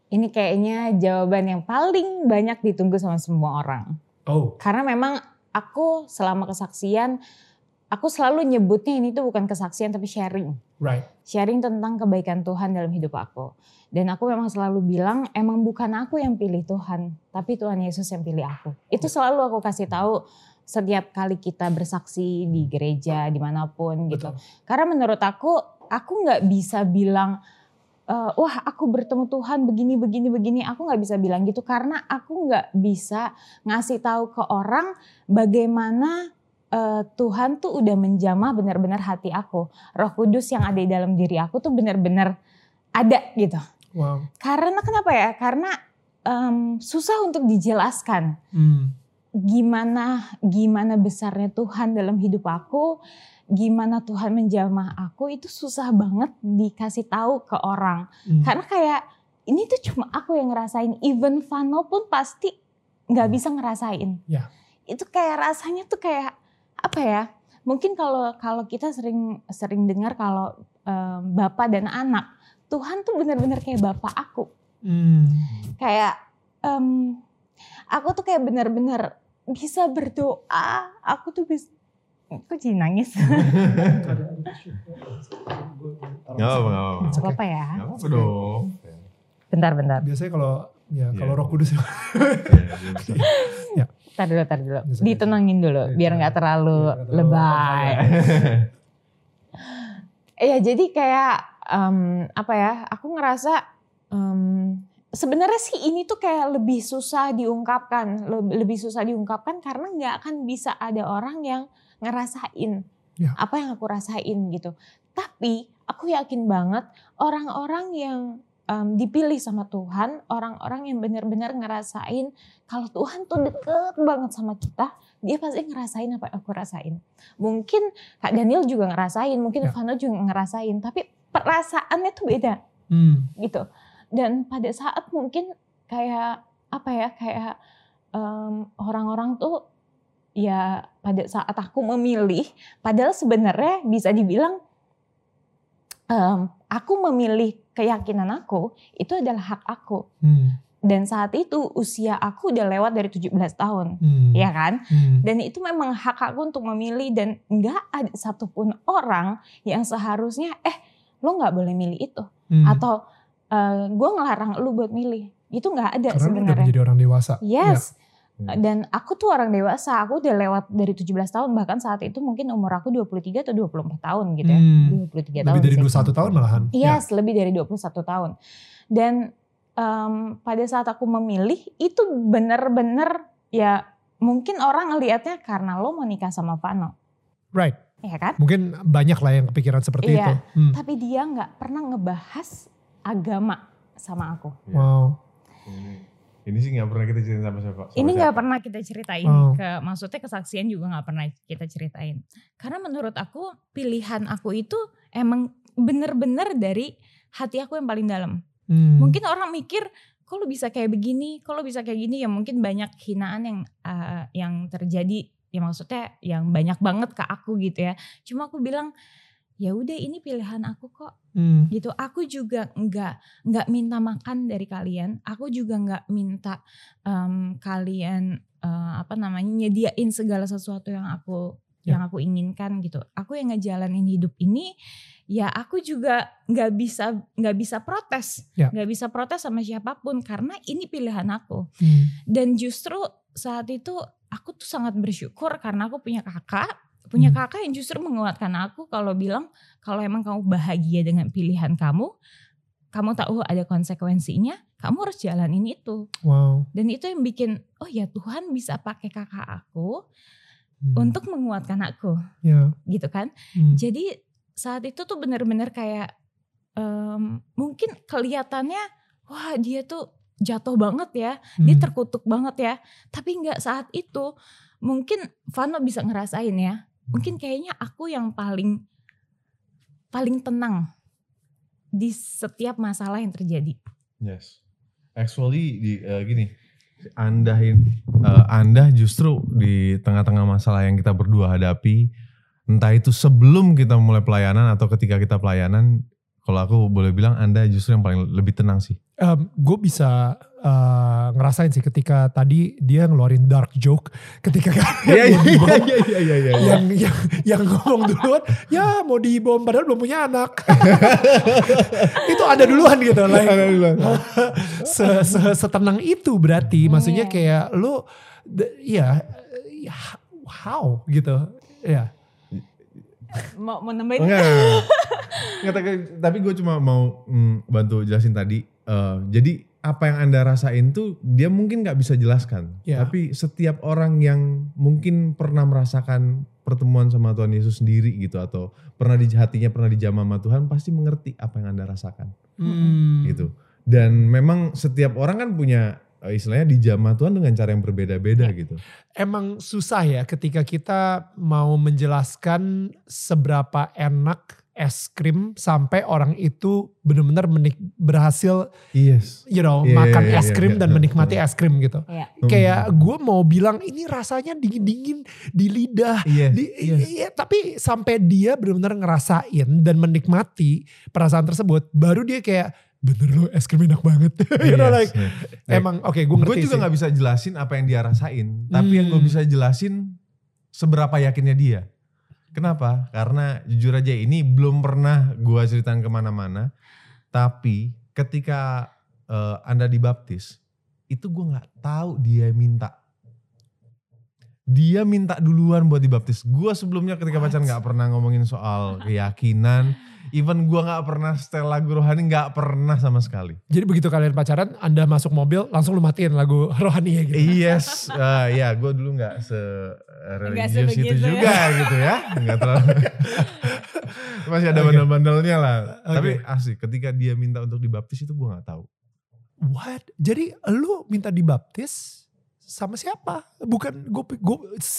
Ini kayaknya jawaban yang paling banyak ditunggu sama semua orang. Oh. Karena memang aku selama kesaksian, aku selalu nyebutnya ini tuh bukan kesaksian tapi sharing. Right. Sharing tentang kebaikan Tuhan dalam hidup aku. Dan aku memang selalu bilang emang bukan aku yang pilih Tuhan, tapi Tuhan Yesus yang pilih aku. Itu selalu aku kasih tahu setiap kali kita bersaksi di gereja di mana pun gitu. Betul. Karena menurut aku, aku nggak bisa bilang, eh, wah aku bertemu Tuhan begini begini begini. Aku nggak bisa bilang gitu karena aku nggak bisa ngasih tahu ke orang bagaimana eh, Tuhan tuh udah menjamah benar-benar hati aku. Roh Kudus yang ada di dalam diri aku tuh benar-benar ada gitu. Wow. Karena kenapa ya? Karena em, susah untuk dijelaskan Hmm. gimana gimana besarnya Tuhan dalam hidup aku, gimana Tuhan menjamah aku itu susah banget dikasih tahu ke orang. Hmm. Karena kayak ini tuh cuma aku yang ngerasain. Even Vano pun pasti nggak bisa ngerasain. Ya. Itu kayak rasanya tuh kayak apa ya? Mungkin kalau kalau kita sering sering dengar kalau em, bapak dan anak, Tuhan tuh benar-benar kayak bapak aku Hmm. kayak em, aku tuh kayak benar-benar bisa berdoa aku tuh bisa aku jadi nangis Gak apa-apa, gak apa-apa. Apa ya Gak apa-apa dong. bentar-bentar Biasanya kalau ya Iya. kalau Roh Kudus Iya, dia bisa. tar dulu tar dulu. Bisa, ditenangin dulu Iya, biar nggak terlalu Biar nggak terlalu lebay. Iya jadi kayak em, apa ya aku ngerasa em, sebenarnya sih ini tuh kayak lebih susah diungkapkan le- lebih susah diungkapkan karena nggak akan bisa ada orang yang ngerasain Ya. apa yang aku rasain gitu. Tapi aku yakin banget orang-orang yang em, dipilih sama Tuhan orang-orang yang benar-benar ngerasain kalau Tuhan tuh deket banget sama kita dia pasti ngerasain apa yang aku rasain mungkin Kak Daniel juga ngerasain, mungkin Ya. Vano juga ngerasain, tapi perasaannya tuh beda Hmm. gitu. Dan pada saat mungkin kayak apa ya, kayak em, orang-orang tuh ya pada saat aku memilih, padahal sebenarnya bisa dibilang em, aku memilih keyakinan aku itu adalah hak aku. Hmm. Dan saat itu usia aku udah lewat dari 17 tahun, Hmm. ya kan? Hmm. Dan itu memang hak aku untuk memilih dan nggak ada satupun orang yang seharusnya eh lo nggak boleh milih itu Hmm. atau gue ngelarang lu buat milih itu nggak ada Karena lu udah sebenarnya. menjadi orang dewasa. Yes. Ya. Dan aku tuh orang dewasa, aku udah lewat dari 17 tahun bahkan saat itu mungkin umur aku 23 atau 24 tahun gitu ya. Hmm. 23 tahun. Lebih dari sih. 21 tahun malahan. Ya. Yes, lebih dari 21 tahun. Dan em, pada saat aku memilih itu bener-bener ya mungkin orang ngelihatnya karena lo mau nikah sama Vano, Right. ya kan? Mungkin banyak lah yang kepikiran seperti Iya. itu. Hmm. Tapi dia nggak pernah ngebahas agama sama aku. Iya. Wow. Ini, ini sih gak pernah kita ceritain sama siapa. sama Ini nggak pernah kita ceritain Oh. ke maksudnya kesaksian juga nggak pernah kita ceritain. Karena menurut aku pilihan aku itu emang bener-bener dari hati aku yang paling dalam. Hmm. Mungkin orang mikir kok lu bisa kayak begini, kok lu bisa kayak gini ya mungkin banyak hinaan yang uh, yang terjadi ya maksudnya yang banyak banget ke aku gitu ya. Cuma aku bilang ya udah ini pilihan aku kok Hmm. gitu. Aku juga nggak nggak minta makan dari kalian. Aku juga nggak minta em, kalian eh, apa namanya nyediain segala sesuatu yang aku Ya. yang aku inginkan gitu. Aku yang ngejalanin hidup ini ya aku juga nggak bisa nggak bisa protes Ya. nggak bisa protes sama siapa pun karena ini pilihan aku Hmm. dan justru saat itu aku tuh sangat bersyukur karena aku punya kakak punya Hmm. kakak yang justru menguatkan aku kalau bilang kalau emang kamu bahagia dengan pilihan kamu kamu tahu ada konsekuensinya kamu harus jalanin itu Wow. dan itu yang bikin oh ya Tuhan bisa pakai kakak aku Hmm. untuk menguatkan aku Ya. gitu kan Hmm. jadi saat itu tuh bener-bener kayak em, mungkin kelihatannya wah dia tuh jatuh banget ya dia Hmm. terkutuk banget ya. Tapi nggak saat itu. Mungkin Vano bisa ngerasain ya. Mungkin kayaknya aku yang paling paling tenang di setiap masalah yang terjadi. Yes. Actually di eh, gini, Anda eh, Anda justru di tengah-tengah masalah yang kita berdua hadapi, entah itu sebelum kita mulai pelayanan atau ketika kita pelayanan, kalau aku boleh bilang Anda justru yang paling lebih tenang sih. gue bisa uh, ngerasain sih ketika tadi dia ngeluarin dark joke ketika Iya mau dibom, iya iya iya iya. yang yang yang ngomong duluan ya mau dibom padahal belum punya anak itu ada duluan gitu like, se, se- setenang itu berarti maksudnya Iya. kayak lu d- ya how gitu ya Mau, mau nambahin? Enggak, enggak, enggak, tapi, gue cuma mau mm, bantu jelasin tadi. Eh, jadi apa yang anda rasain tuh dia mungkin nggak bisa jelaskan. Ya. Tapi setiap orang yang mungkin pernah merasakan pertemuan sama Tuhan Yesus sendiri gitu atau pernah di hatinya pernah dijamah sama Tuhan pasti mengerti apa yang anda rasakan Hmm. gitu. Dan memang setiap orang kan punya eh, istilahnya dijamah Tuhan dengan cara yang berbeda-beda gitu. emang susah ya ketika kita mau menjelaskan seberapa enak es krim sampai orang itu benar-benar menik berhasil Yes. you know Iya, makan iya, es krim iya. dan menikmati es krim gitu. Iya. Kayak gue mau bilang ini rasanya dingin-dingin di lidah. Yes. Di, yes. iya, tapi sampai dia benar-benar ngerasain dan menikmati perasaan tersebut, baru dia kayak bener loh es krim enak banget. you know Yes, like yes. emang oke gue ngerti Gue juga nggak bisa jelasin apa yang dia rasain, tapi yang gue Hmm. bisa jelasin seberapa yakinnya dia. Kenapa? Karena jujur aja ini belum pernah gue ceritain ke mana-mana, tapi ketika eh, anda dibaptis, itu gue nggak tahu dia minta. Dia minta duluan buat dibaptis. Gue sebelumnya ketika pacaran nggak pernah ngomongin soal keyakinan. Even gue nggak pernah setel lagu rohani, nggak pernah sama sekali. Jadi begitu kalian pacaran, anda masuk mobil langsung lu matiin lagu rohani ya gitu. Yes, ah, ya gue dulu nggak se religius itu ya. juga gitu ya, nggak terlalu. Masih ada Oke. bandel-bandelnya lah. Oke. Tapi asik, ketika dia minta untuk dibaptis itu gue nggak tahu. What? Jadi lu minta dibaptis sama siapa? Bukan gue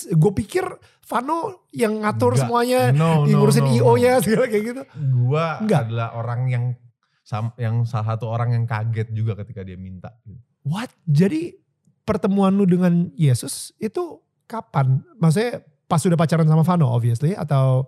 gue pikir Vano yang ngatur Enggak. semuanya, No, yang no, ngurusin no, IO-nya segala kayak gitu. Gue Enggak. adalah orang yang sam- yang salah satu orang yang kaget juga ketika dia minta. gitu. What? Jadi pertemuan lu dengan Yesus itu kapan? Maksudnya pas sudah pacaran sama Vano obviously atau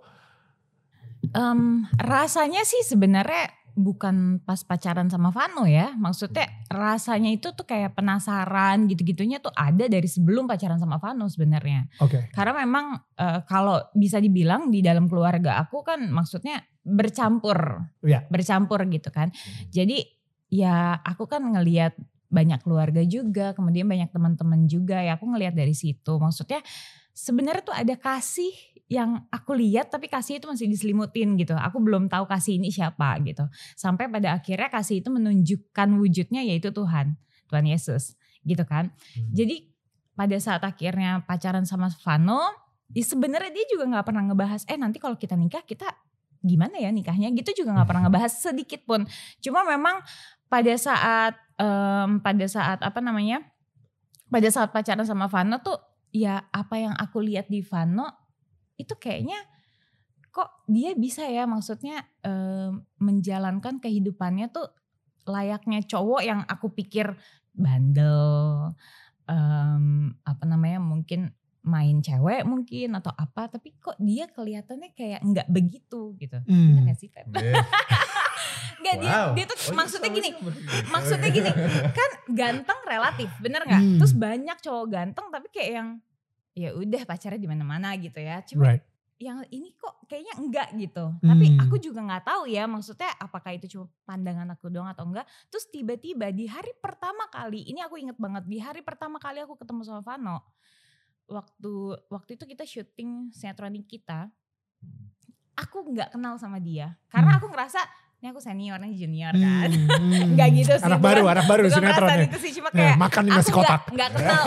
Em, rasanya sih sebenarnya bukan pas pacaran sama Vano ya. Maksudnya rasanya itu tuh kayak penasaran gitu-gitunya tuh ada dari sebelum pacaran sama Vano sebenarnya. oke. Karena memang eh, kalau bisa dibilang di dalam keluarga aku kan maksudnya bercampur. Iya. Bercampur gitu kan. Jadi ya aku kan ngelihat banyak keluarga juga, kemudian banyak teman-teman juga ya aku ngelihat dari situ. Maksudnya sebenarnya tuh ada kasih yang aku lihat tapi kasih itu masih diselimutin gitu. Aku belum tahu kasih ini siapa gitu. Sampai pada akhirnya kasih itu menunjukkan wujudnya yaitu Tuhan, Tuhan Yesus gitu kan. Hmm. Jadi pada saat akhirnya pacaran sama Vano, ya sebenarnya dia juga nggak pernah ngebahas, eh nanti kalau kita nikah kita gimana ya nikahnya gitu juga nggak pernah ngebahas sedikit pun. Cuma memang pada saat em, pada saat apa namanya, pada saat pacaran sama Vano tuh ya apa yang aku lihat di Vano itu kayaknya kok dia bisa ya maksudnya em, menjalankan kehidupannya tuh layaknya cowok yang aku pikir bandel em, apa namanya mungkin main cewek mungkin atau apa tapi kok dia kelihatannya kayak nggak begitu gitu Hmm. Bener gak sih Pep? Yes. Nggak, dia, Wow. dia tuh Oh, maksudnya sama gini maksudnya gini kan ganteng relatif bener nggak Hmm. terus banyak cowok ganteng tapi kayak yang ya udah pacarnya di mana-mana gitu ya cuma Right. yang ini kok kayaknya enggak gitu. Tapi Hmm. aku juga nggak tahu ya maksudnya apakah itu cuma pandangan aku doang atau enggak. Terus tiba-tiba di hari pertama kali, ini aku inget banget di hari pertama kali aku ketemu sama Vano. Waktu waktu itu kita syuting sinetron kita. Aku nggak kenal sama dia karena Hmm. aku ngerasa ini aku senior nih junior kan. Hmm, hmm. Nggak gitu sih, Anak bukan- baru, anak baru Bukan sinetron ya. itu sih cuma Ya, kayak makan di nasi kotak. Nggak, nggak kenal,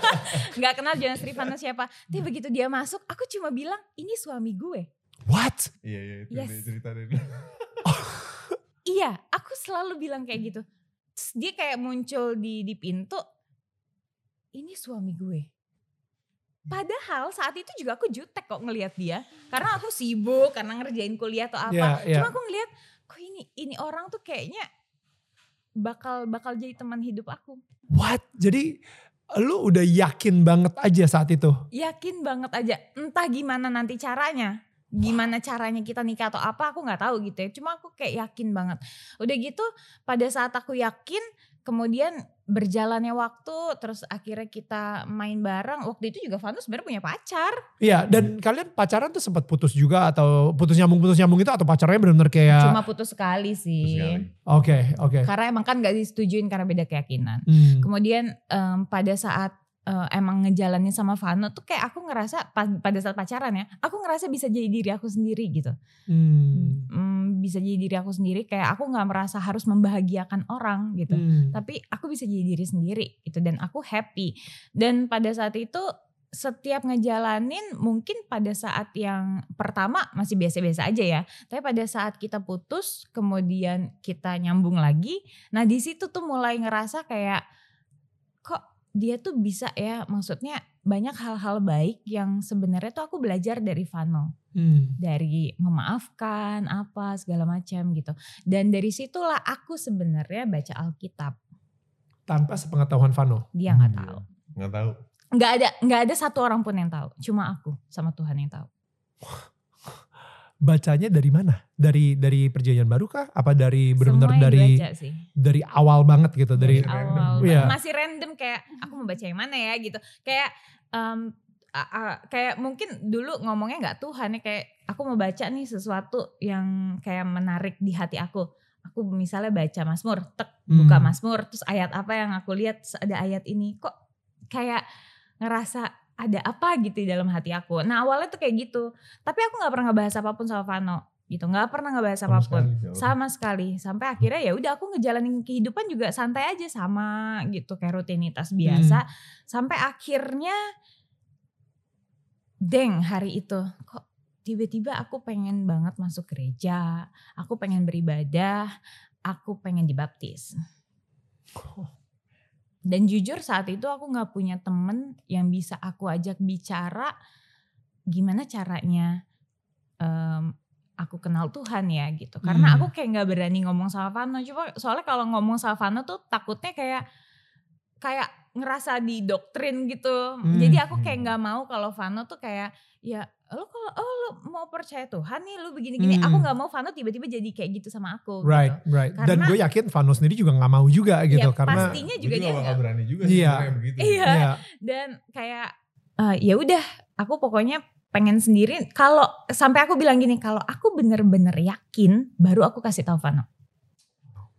nggak kenal Jonas Rivana siapa. Tapi begitu dia masuk, aku cuma bilang ini suami gue. What? Iya iya itu Yes. dia cerita dari Iya, aku selalu bilang kayak gitu. Terus dia kayak muncul di di pintu. Ini suami gue. Padahal saat itu juga aku jutek kok ngelihat dia. Karena aku sibuk, karena ngerjain kuliah atau apa. Iya, iya. Cuma aku ngelihat, kok ini ini orang tuh kayaknya bakal bakal jadi teman hidup aku. What? Jadi lu udah yakin banget aja saat itu? Yakin banget aja. Entah gimana nanti caranya. Gimana caranya kita nikah atau apa aku nggak tahu gitu ya. Cuma aku kayak yakin banget. Udah gitu pada saat aku yakin kemudian berjalannya waktu terus akhirnya kita main bareng waktu itu juga Vanu sebenarnya punya pacar Iya, dan kalian pacaran tuh sempat putus juga atau putus nyambung putus nyambung itu atau pacarnya benar-benar kayak cuma putus sekali sih. Oke, oke. karena emang kan gak disetujuin karena beda keyakinan Hmm. kemudian em, pada saat eh, emang ngejalanin sama Vano tuh kayak aku ngerasa pa- pada saat pacaran ya aku ngerasa bisa jadi diri aku sendiri gitu Hmm. Hmm, bisa jadi diri aku sendiri kayak aku nggak merasa harus membahagiakan orang gitu Hmm. tapi aku bisa jadi diri sendiri gitu dan aku happy dan pada saat itu setiap ngejalanin mungkin pada saat yang pertama masih biasa-biasa aja ya tapi pada saat kita putus kemudian kita nyambung lagi nah di situ tuh mulai ngerasa kayak dia tuh bisa ya maksudnya banyak hal-hal baik yang sebenarnya tuh aku belajar dari Vano Hmm. dari memaafkan apa segala macam gitu dan dari situlah aku sebenarnya baca Alkitab Tanpa sepengetahuan Vano. dia nggak Hmm, tahu Nggak tahu. nggak ada nggak ada satu orang pun yang tahu cuma aku sama Tuhan yang tahu Bacanya dari mana? Dari dari perjanjian baru kah? Apa dari benar-benar dari sih dari awal banget gitu dari Masih random. awal Iya. masih random kayak aku mau baca yang mana ya gitu kayak em, a- a- kayak mungkin dulu ngomongnya nggak Tuhan ya kayak aku mau baca nih sesuatu yang kayak menarik di hati aku aku misalnya baca Mazmur tek buka Hmm. Mazmur terus ayat apa yang aku lihat terus ada ayat ini kok kayak ngerasa ada apa gitu di dalam hati aku. Nah awalnya tuh kayak gitu. Tapi aku nggak pernah ngebahas apa pun sama Vano gitu. Nggak pernah ngebahas Sama apa pun. sekali, nggak sama sekali. Sampai akhirnya ya udah aku ngejalanin kehidupan juga santai aja sama gitu kayak rutinitas biasa. Sampai akhirnya deng hari itu kok tiba-tiba aku pengen banget masuk gereja aku pengen beribadah aku pengen dibaptis dan jujur saat itu aku nggak punya temen yang bisa aku ajak bicara gimana caranya em, aku kenal Tuhan ya gitu. Karena Hmm. aku kayak nggak berani ngomong sama Vano. Coba soalnya kalau ngomong sama Vano tuh takutnya kayak kayak ngerasa didoktrin gitu. Hmm. Jadi aku kayak nggak mau kalau Vano tuh kayak ya lo kalau oh lo mau percaya Tuhan nih lo begini-gini. Hmm. Aku nggak mau Vano tiba-tiba jadi kayak gitu sama aku. Right, Gitu. right. Dan Karena- gue yakin Vano sendiri juga nggak mau juga gitu Ya, karena pastinya juga dia nggak- berani juga sih Iya. sebenarnya begitu. Iya. Iya. dan kayak eh, ya udah aku pokoknya pengen sendiri kalau sampai aku bilang gini kalau aku bener-bener yakin baru aku kasih tahu Vano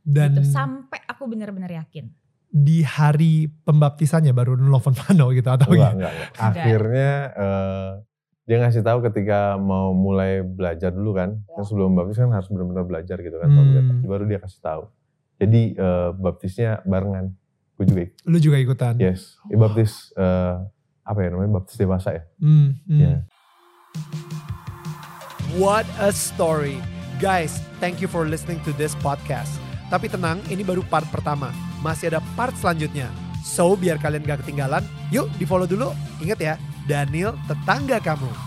dan gitu sampai aku bener-bener yakin di hari pembaptisannya baru nelfon Vano gitu atau Enggak, gimana? enggak, enggak. Akhirnya eh, dia ngasih tahu ketika mau mulai belajar dulu kan. Kan sebelum baptis kan harus benar-benar belajar gitu kan. Hmm. Baru dia kasih tahu. Jadi eh, baptisnya barengan. Gue juga ikut. Lu juga ikutan. Yes. Dia baptis eh, apa ya namanya? Baptis dewasa ya. Hmm, hmm. Iya. What a story. Guys, thank you for listening to this podcast. Tapi tenang, ini baru part pertama. Masih ada part selanjutnya. So, biar kalian gak ketinggalan, yuk di follow dulu. Ingat ya, Daniel tetangga kamu.